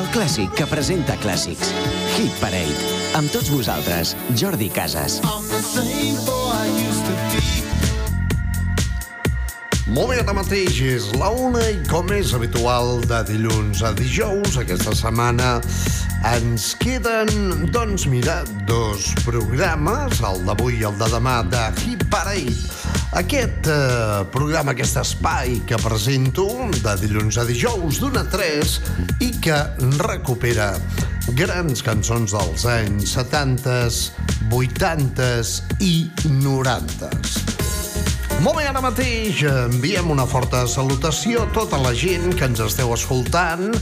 El clàssic que presenta clàssics. Hit Parade. Amb tots vosaltres, Jordi Casas. Molt bé, ara mateix és la una i com és habitual de dilluns a dijous, aquesta setmana ens queden, doncs mira, dos programes, el d'avui i el de demà de Hit Parade. Aquest eh, programa, aquest espai que presento de dilluns a dijous d'una a 3 i que recupera grans cançons dels anys 70s, 80s i 90s. Molt bé, ara mateix enviem una forta salutació a tota la gent que ens esteu escoltant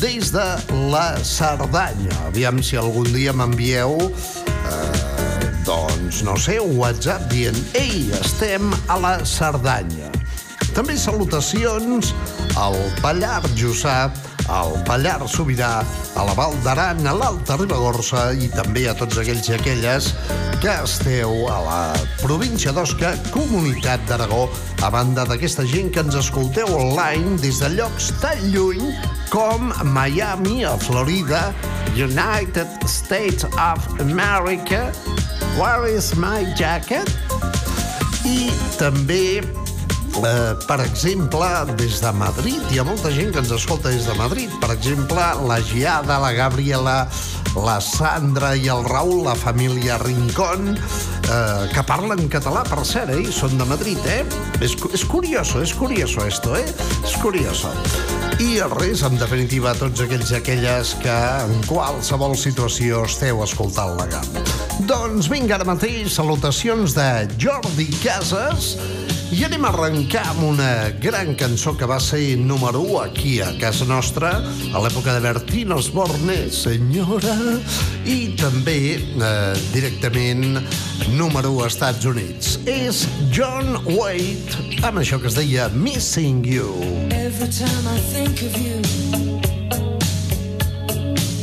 des de la Cerdanya. Aviam si algun dia m'envieu, eh, doncs, no sé, un WhatsApp dient «Ei, estem a la Cerdanya». També salutacions al Pallar Jussà, al Pallar Sobirà, a la Val d'Aran, a l'Alta Ribagorça i també a tots aquells i aquelles que esteu a la província d'Osca, Comunitat d'Aragó, a banda d'aquesta gent que ens escolteu online des de llocs tan lluny com Miami, a Florida, United States of America, Where is my jacket? I també Eh, per exemple, des de Madrid. Hi ha molta gent que ens escolta des de Madrid. Per exemple, la Giada, la Gabriela, la Sandra i el Raül, la família Rincón, eh, que parlen català, per cert, eh? I són de Madrid, eh? És, és curioso, és curioso esto, eh? És curioso. I res, en definitiva, a tots aquells i aquelles que en qualsevol situació esteu escoltant la GAM. Doncs vinga, ara mateix, salutacions de Jordi Casas, i anem a arrencar amb una gran cançó que va ser número 1 aquí a casa nostra, a l'època de Bertín Osborne, senyora, i també eh, directament número 1 als Estats Units. És John Waite, amb això que es deia Missing You. Every time I think of you,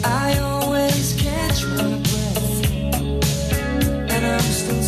I always catch my breath. And I'm still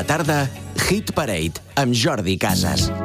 la tarda, Hit Parade, amb Jordi Casas.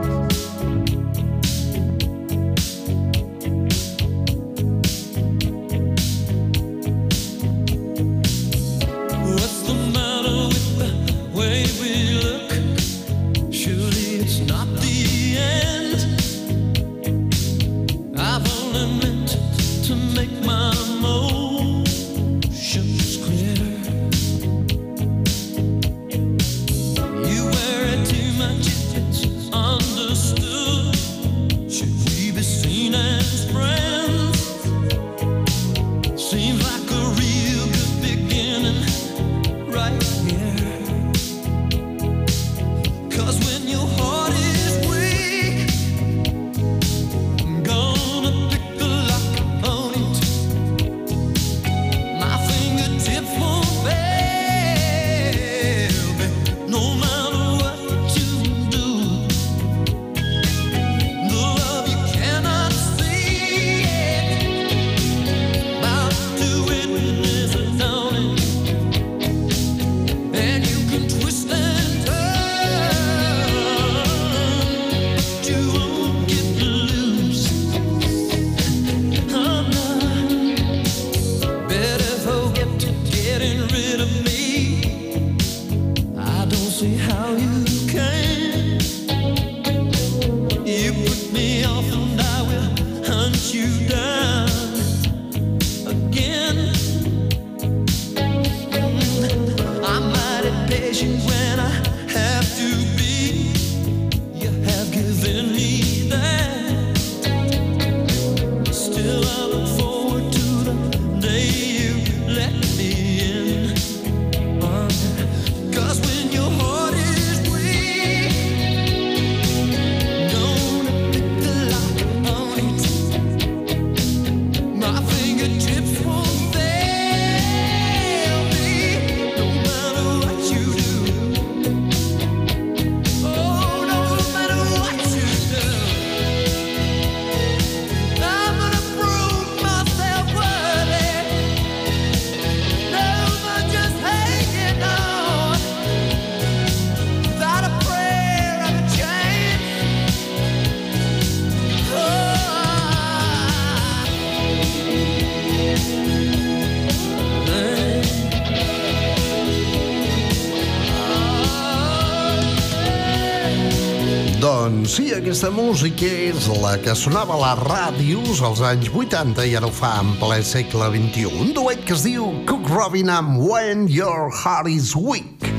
aquesta música és la que sonava a les ràdios als anys 80 i ara ho fa en ple segle XXI. Un duet que es diu Cook Robin amb When Your Heart is Weak.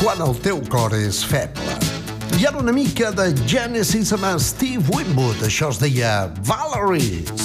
Quan el teu cor és feble. I ara una mica de Genesis amb Steve Winwood. Això es deia Valerie.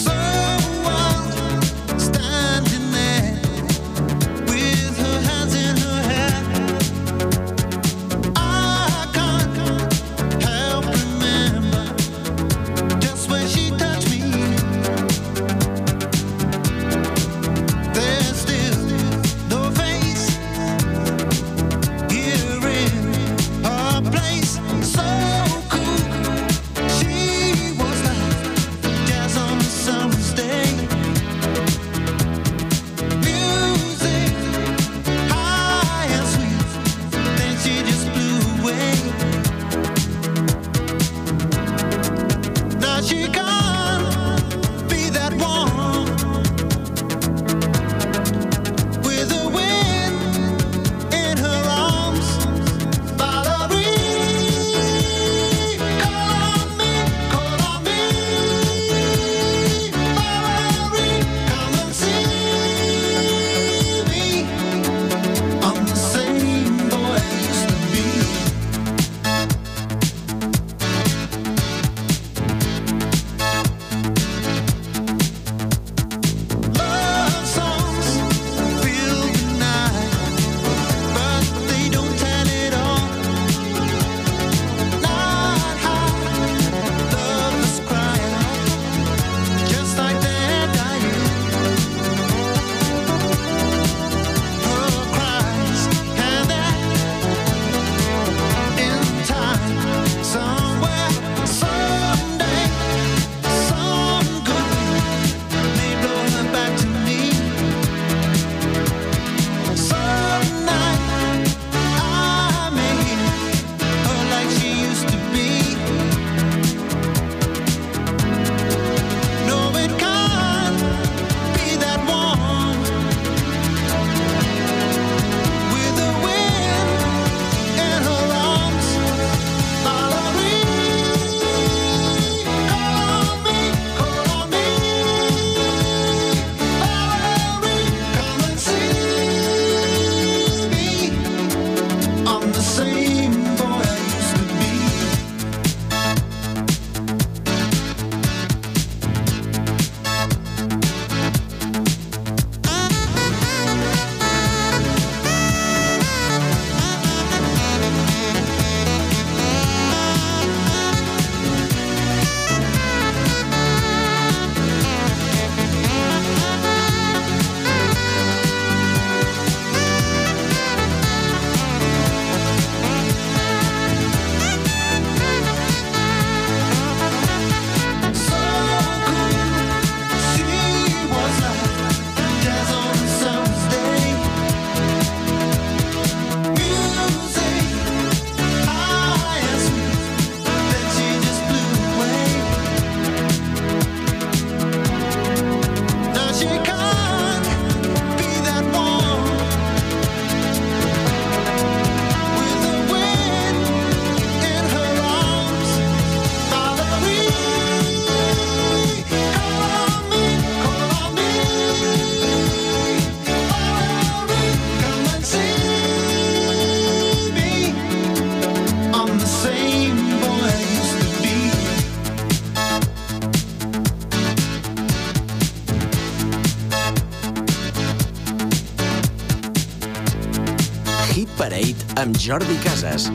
amb Jordi Casas.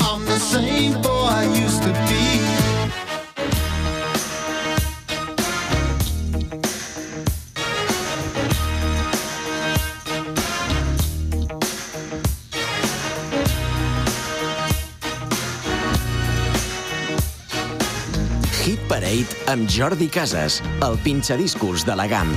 I'm the same boy I used to be. Hit Parade amb Jordi Casas, el pinxadiscos de la GAM.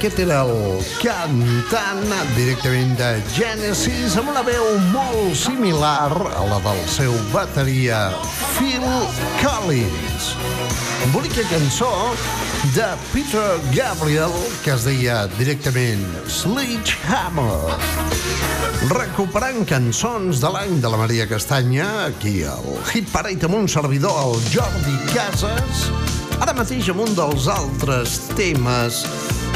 Aquest era el cantant directament de Genesis amb una veu molt similar a la del seu bateria Phil Collins. Bonica cançó de Peter Gabriel que es deia directament Sledgehammer. Recuperant cançons de l'any de la Maria Castanya, aquí al Hit Parade amb un servidor, el Jordi Casas, ara mateix amb un dels altres temes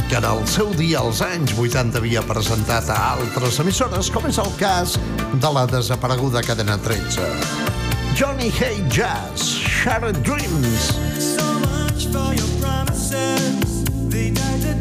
que en el seu dia als anys 80 havia presentat a altres emissores, com és el cas de la desapareguda Cadena 13. Johnny Hay Jazz, Shattered Dreams. So much for your promises, the night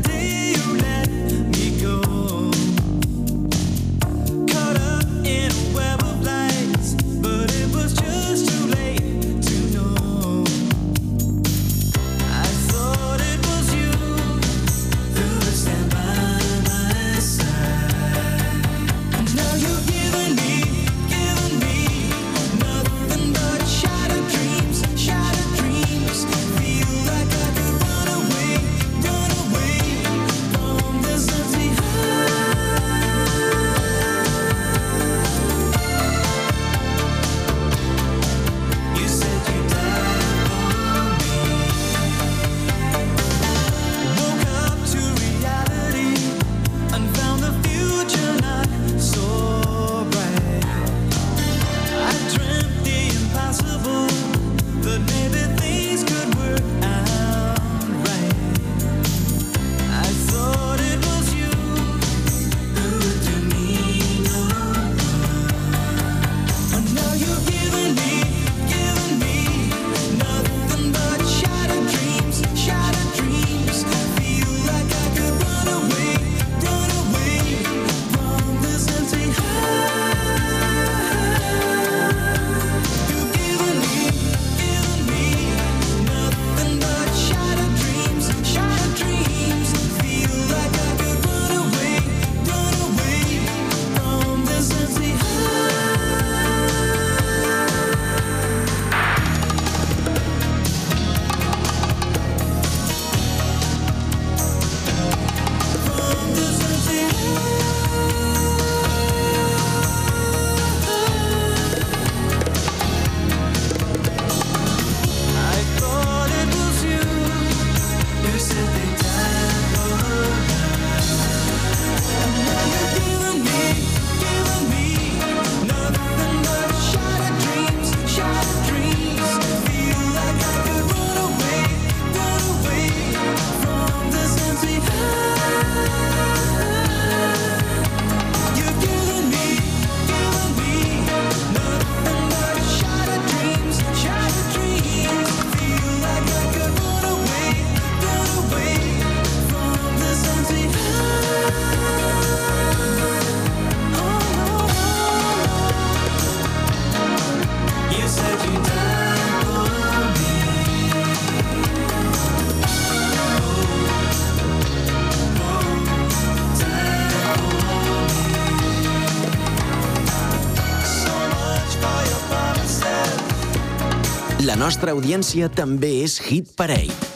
nostra audiència també és Hit Parade.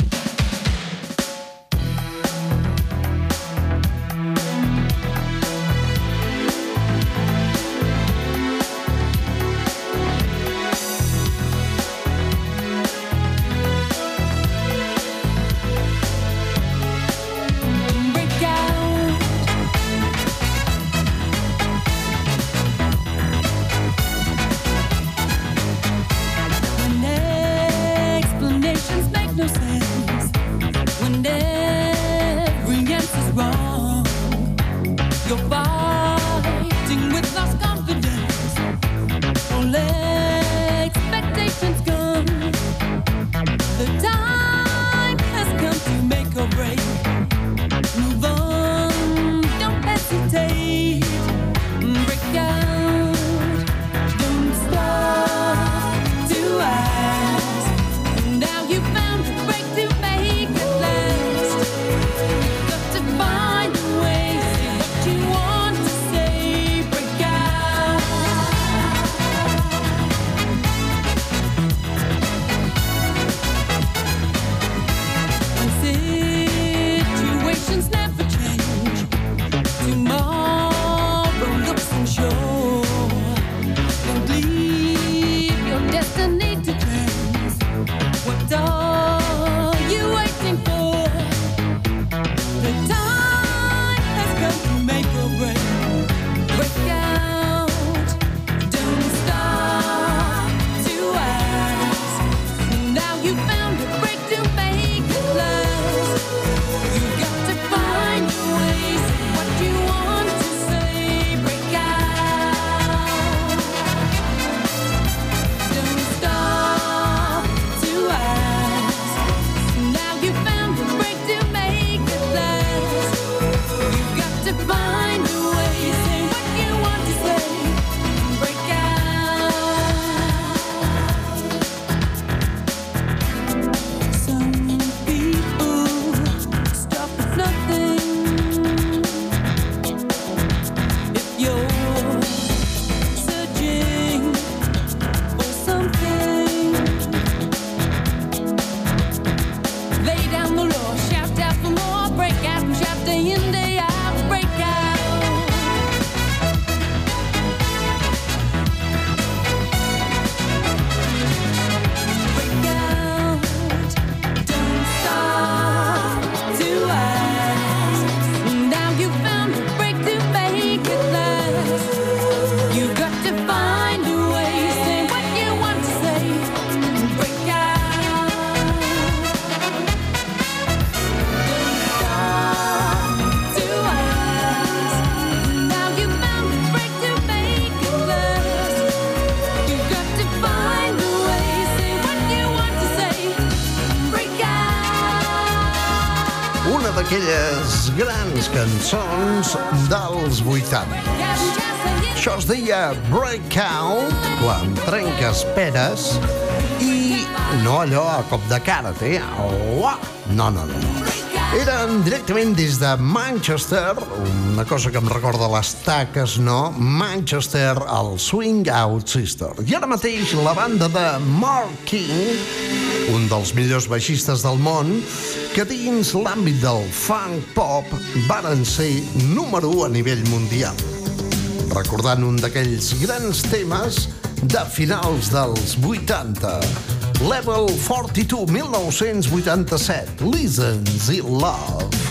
deia Breakout, quan trenques peres, i no allò a cop de karate, uà, no, no, no. Eren directament des de Manchester, una cosa que em recorda les taques, no? Manchester, el Swing Out Sister. I ara mateix la banda de Mark King, un dels millors baixistes del món, que dins l'àmbit del funk pop varen ser número 1 a nivell mundial recordant un d'aquells grans temes de finals dels 80. Level 42, 1987, Listens in Love.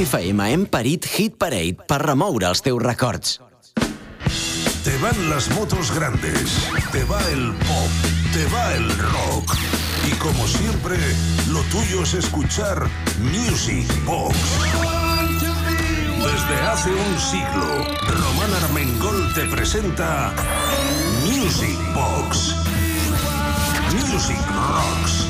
FM hem parit Hit Parade per remoure els teus records. Te van las motos grandes, te va el pop, te va el rock. Y como siempre, lo tuyo es escuchar Music Box. Desde hace un siglo, Román Armengol te presenta Music Box. Music Rocks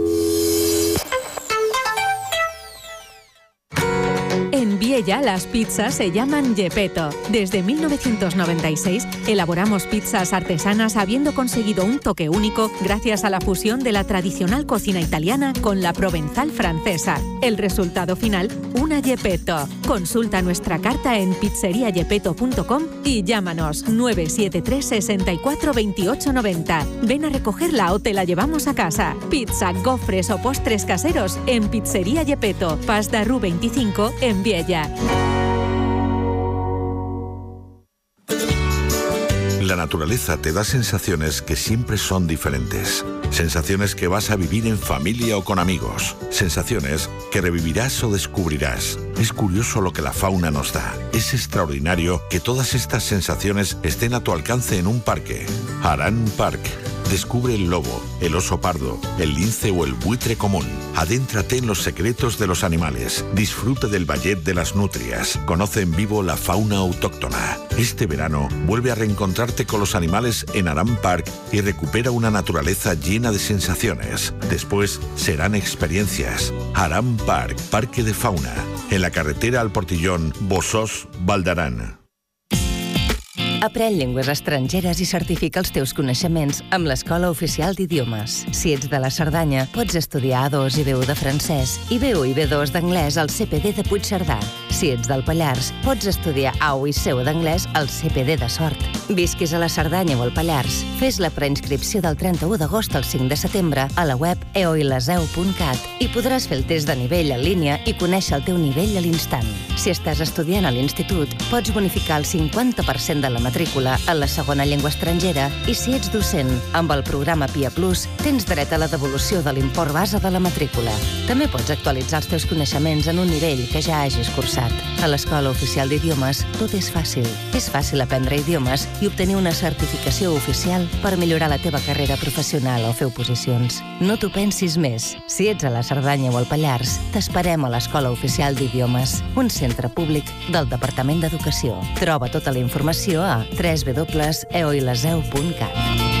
Viella las pizzas se llaman Gepetto. Desde 1996 elaboramos pizzas artesanas habiendo conseguido un toque único gracias a la fusión de la tradicional cocina italiana con la provenzal francesa. El resultado final, una Gepetto. Consulta nuestra carta en pizzeriagepeto.com y llámanos 973 64 28 90. Ven a recogerla o te la llevamos a casa. Pizza, gofres o postres caseros en Pizzería Gepetto, de Rú 25 en Viella. La naturaleza te da sensaciones que siempre son diferentes. Sensaciones que vas a vivir en familia o con amigos. Sensaciones que revivirás o descubrirás. Es curioso lo que la fauna nos da. Es extraordinario que todas estas sensaciones estén a tu alcance en un parque. Harán Park. Descubre el lobo, el oso pardo, el lince o el buitre común. Adéntrate en los secretos de los animales. Disfruta del ballet de las nutrias. Conoce en vivo la fauna autóctona. Este verano vuelve a reencontrarte con los animales en Aram Park y recupera una naturaleza llena de sensaciones. Después serán experiencias. Aram Park, Parque de Fauna. En la carretera al Portillón, Bosós, Valdarán. Aprèn llengües estrangeres i certifica els teus coneixements amb l'Escola Oficial d'Idiomes. Si ets de la Cerdanya, pots estudiar A2 i B1 de francès i B1 i B2 d'anglès al CPD de Puigcerdà. Si ets del Pallars, pots estudiar AU i SEU d'anglès al CPD de Sort. Visquis a la Cerdanya o al Pallars, fes la preinscripció del 31 d'agost al 5 de setembre a la web eoilaseu.cat i podràs fer el test de nivell en línia i conèixer el teu nivell a l'instant. Si estàs estudiant a l'institut, pots bonificar el 50% de la matrícula en la segona llengua estrangera i si ets docent, amb el programa PIA Plus, tens dret a la devolució de l'import base de la matrícula. També pots actualitzar els teus coneixements en un nivell que ja hagis cursat. A l'Escola Oficial d'Idiomes tot és fàcil. És fàcil aprendre idiomes i obtenir una certificació oficial per millorar la teva carrera professional o fer oposicions. No t'ho pensis més. Si ets a la Cerdanya o al Pallars, t'esperem a l'Escola Oficial d'Idiomes, un centre públic del Departament d'Educació. Troba tota la informació a www.eoilaseu.cat.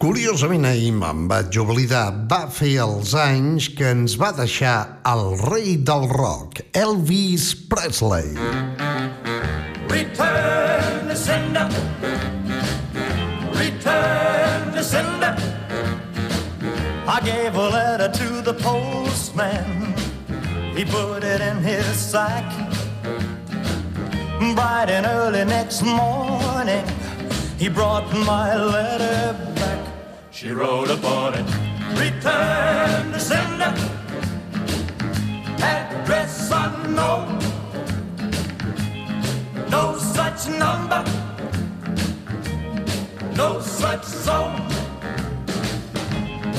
Curiosament ahir me'n vaig oblidar, va fer els anys que ens va deixar el rei del rock, Elvis Presley. Return to sender. Return to sender. I gave a letter to the postman. He put it in his sack. Bright and early next morning, he brought my letter back. She wrote upon it, Return to sender. Address unknown. No such number, no such zone.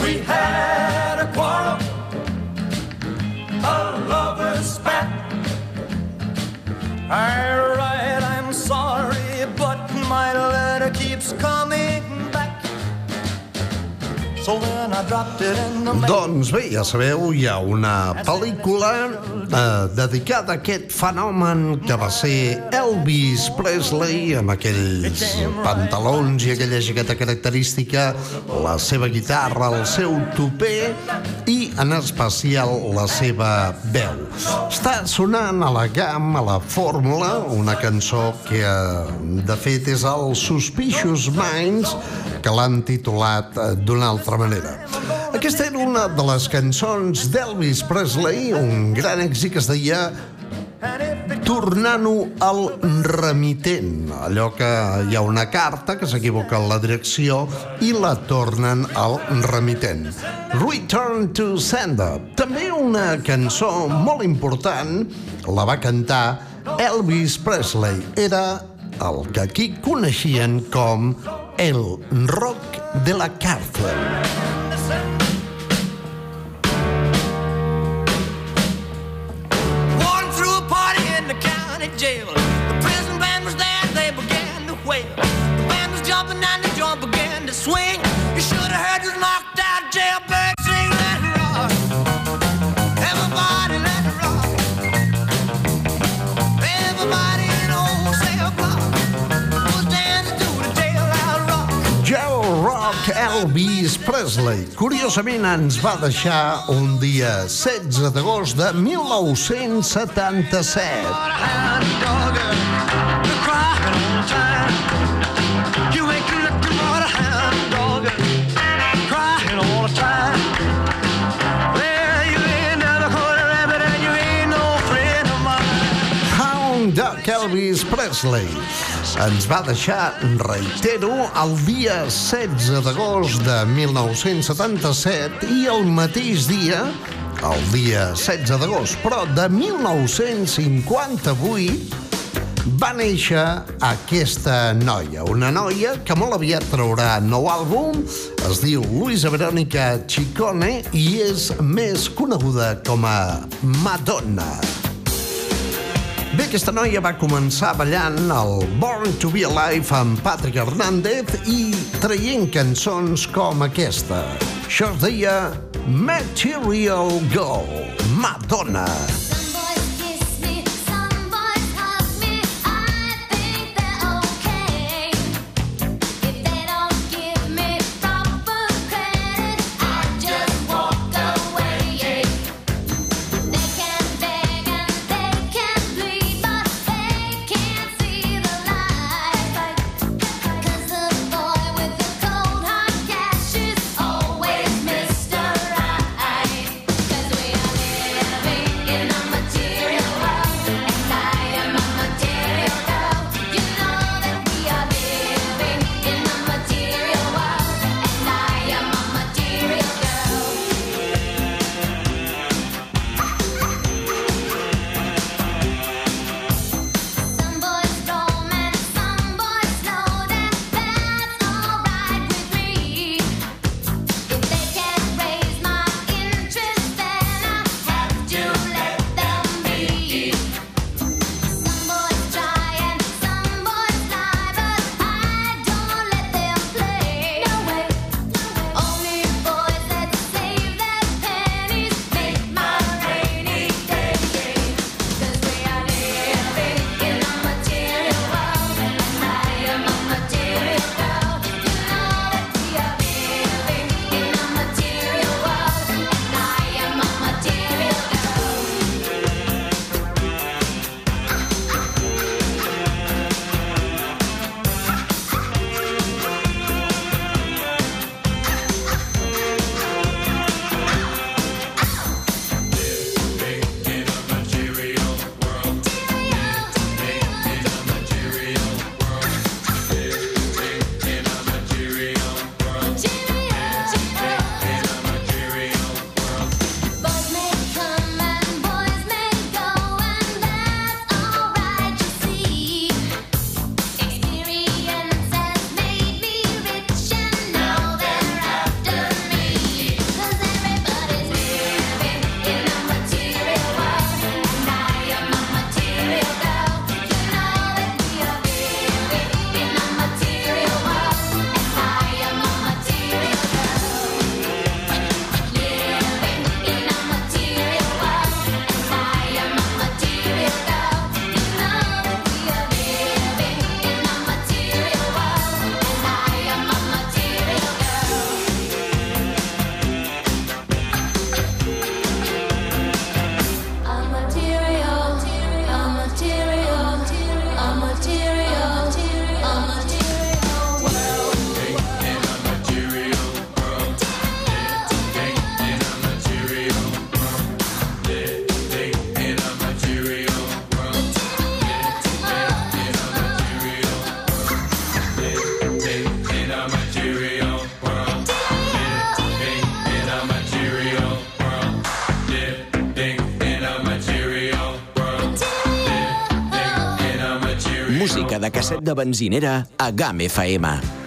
We had a quarrel, a lover's spat. Alright, I'm sorry, but my letter keeps coming Doncs bé, ja sabeu, hi ha una pel·lícula eh, dedicada a aquest fenomen que va ser Elvis Presley, amb aquells pantalons i aquella jaqueta característica, la seva guitarra, el seu tupé i, en especial, la seva veu. Està sonant a la GAM, a la fórmula, una cançó que, eh, de fet, és el Suspicious Minds, que l'han titulat eh, d'una altra manera. Aquesta era una de les cançons d'Elvis Presley, un gran èxit que es deia Tornant-ho al remitent, allò que hi ha una carta que s'equivoca en la direcció i la tornen al remitent. Return to Sender, també una cançó molt important, la va cantar Elvis Presley. Era el que aquí coneixien com el rock de la càrcel. Walking Elvis Presley. Curiosament ens va deixar un dia 16 d'agost de 1977. You ain't nothing but a hound Elvis Presley. Ens va deixar, reitero, el dia 16 d'agost de 1977 i el mateix dia, el dia 16 d'agost, però de 1958, va néixer aquesta noia, una noia que molt aviat traurà nou àlbum, es diu Luisa Verónica Chicone i és més coneguda com a Madonna. Bé, aquesta noia va començar ballant el Born to be Alive amb Patrick Hernández i traient cançons com aquesta. Això es deia Material Girl, Madonna. Always de benzinera a GAM FM.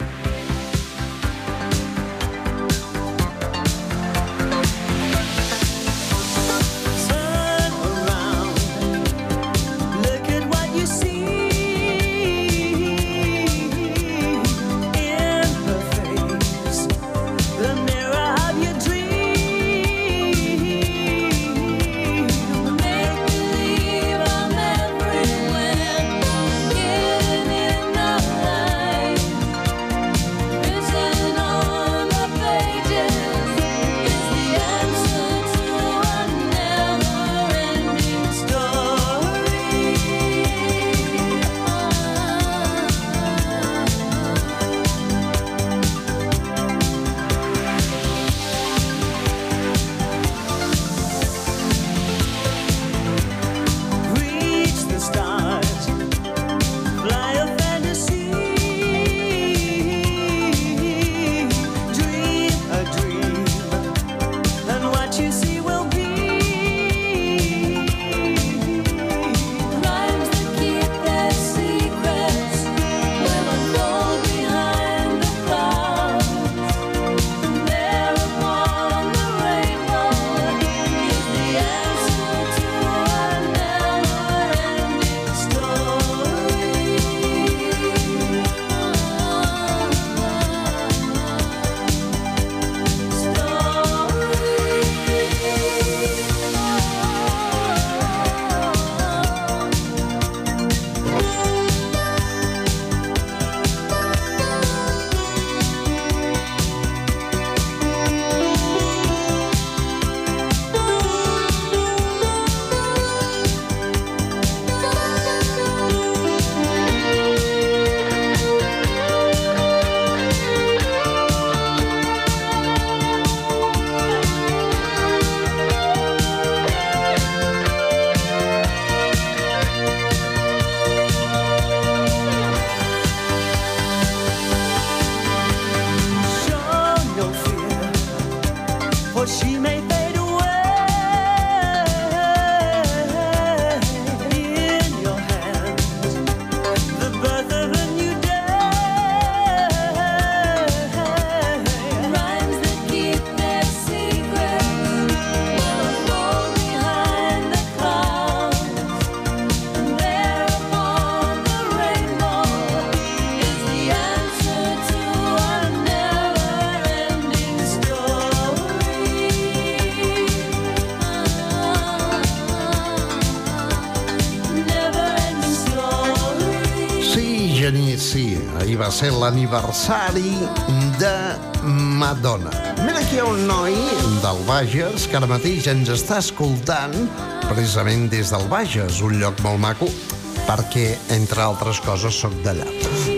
Ser l'aniversari de Madonna. Mira aquí hi ha un noi del Bages que ara mateix ens està escoltant precisament des del Bages, un lloc molt maco, perquè, entre altres coses, sóc d'allà.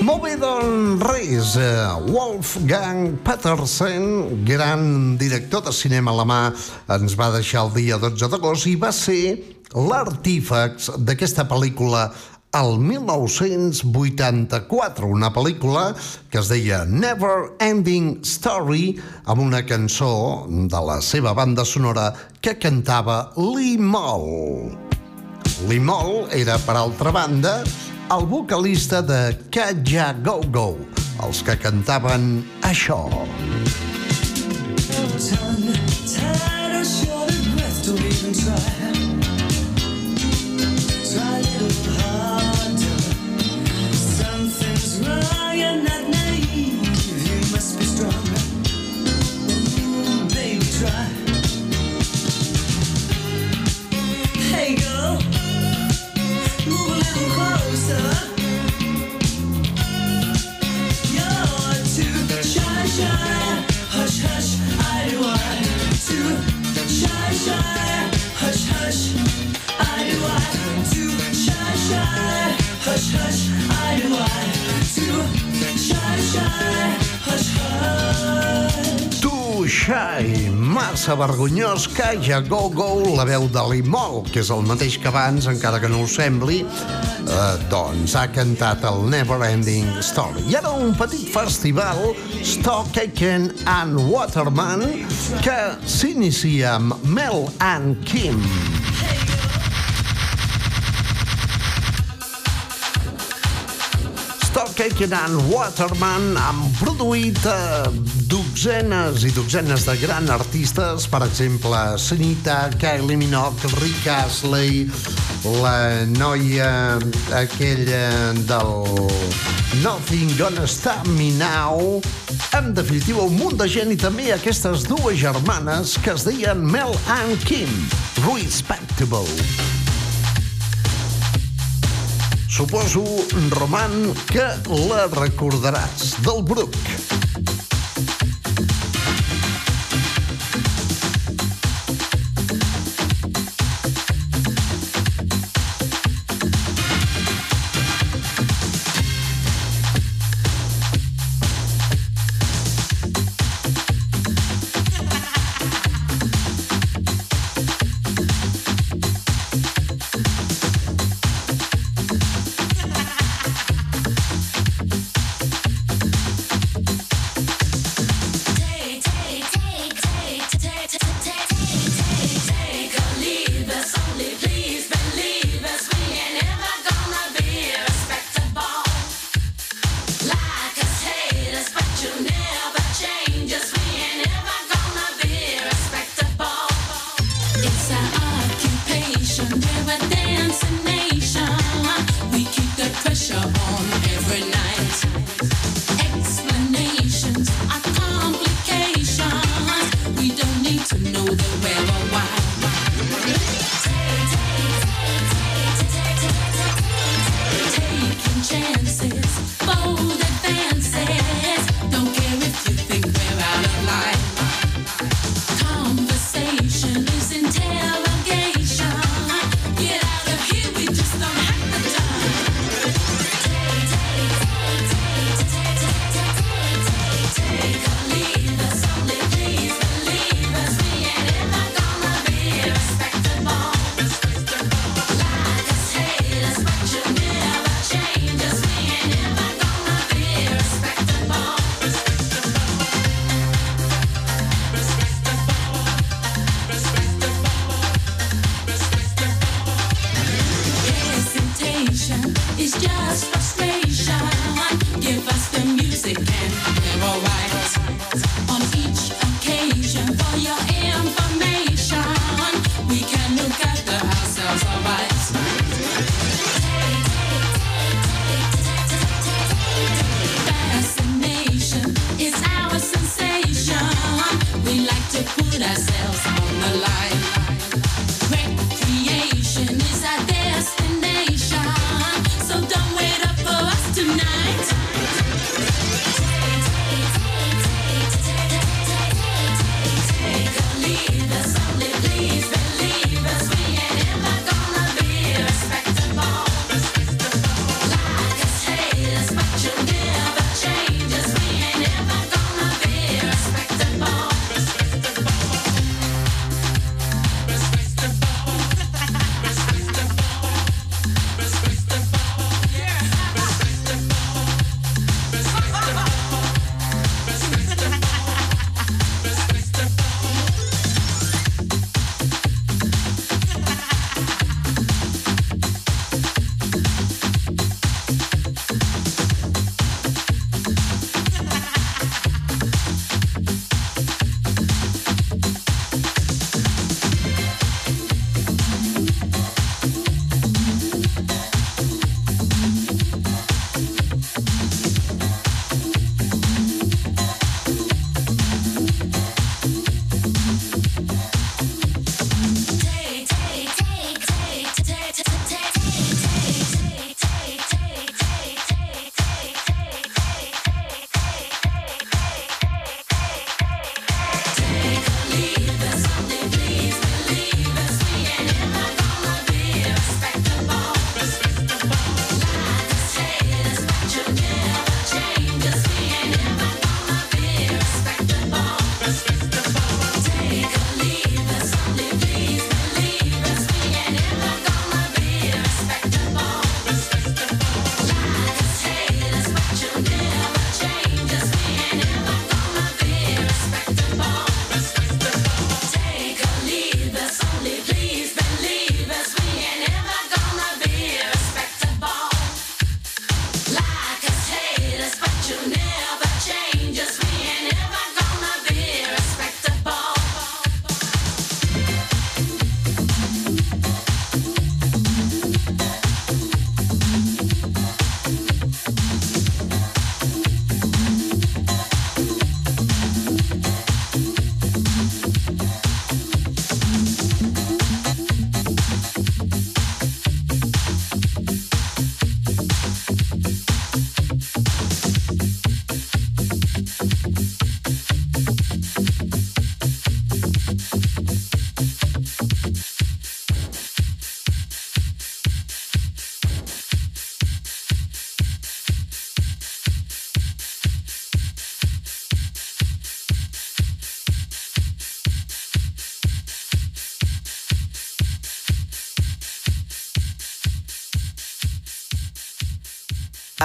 Molt bé, doncs res, eh, Wolfgang Petersen, gran director de cinema alemà, ens va deixar el dia 12 d'agost i va ser l'artífex d'aquesta pel·lícula el 1984, una pel·lícula que es deia Never Ending Story, amb una cançó de la seva banda sonora que cantava Limol. Limol era, per altra banda, el vocalista de Kaja Go Go, els que cantaven això. Tongue vergonyós que ja go go la veu de l'Imol, que és el mateix que abans, encara que no ho sembli, eh, doncs ha cantat el Never Ending Story. I ara un petit festival, Stockaken and Waterman, que s'inicia amb Mel and Kim. Stock Aiken and Waterman han produït eh, dotzenes i dotzenes de grans artistes, per exemple, Sinita, Kylie Minogue, Rick Astley, la noia aquella del Nothing Gonna Stop Me Now, en definitiva un munt de gent i també aquestes dues germanes que es deien Mel and Kim, Respectable. Suposo, Roman, que la recordaràs, del Brook.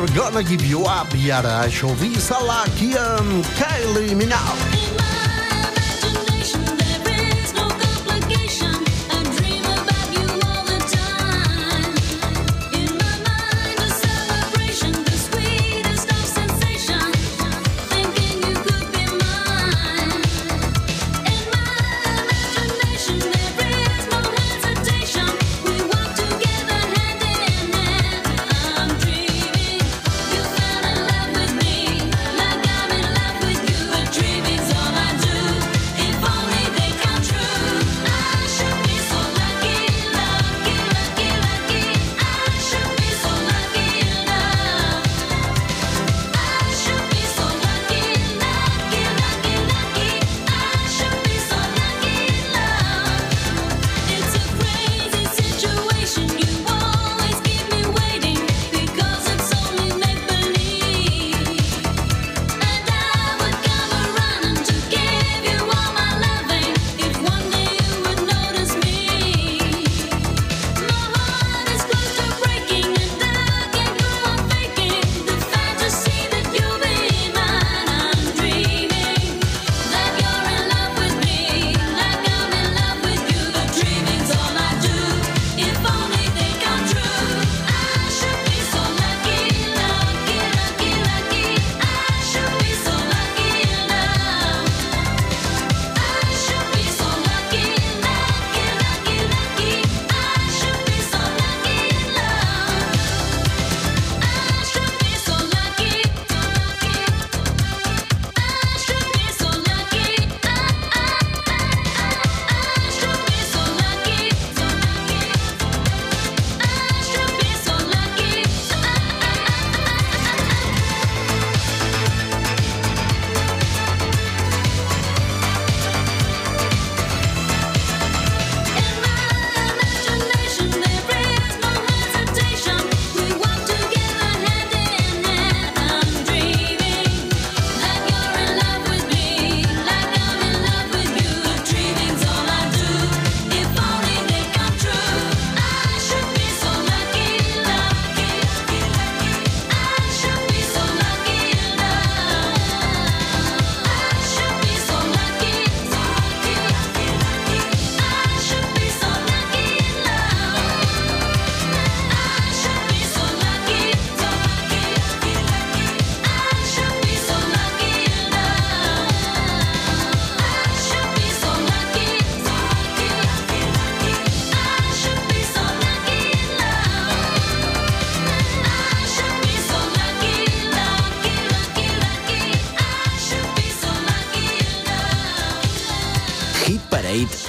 Never Gonna Give You Up i ara això ho vist a la Kian Kylie Minogue.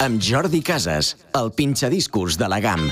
Amb Jordi Casas, el pinxadiscos de la GAM.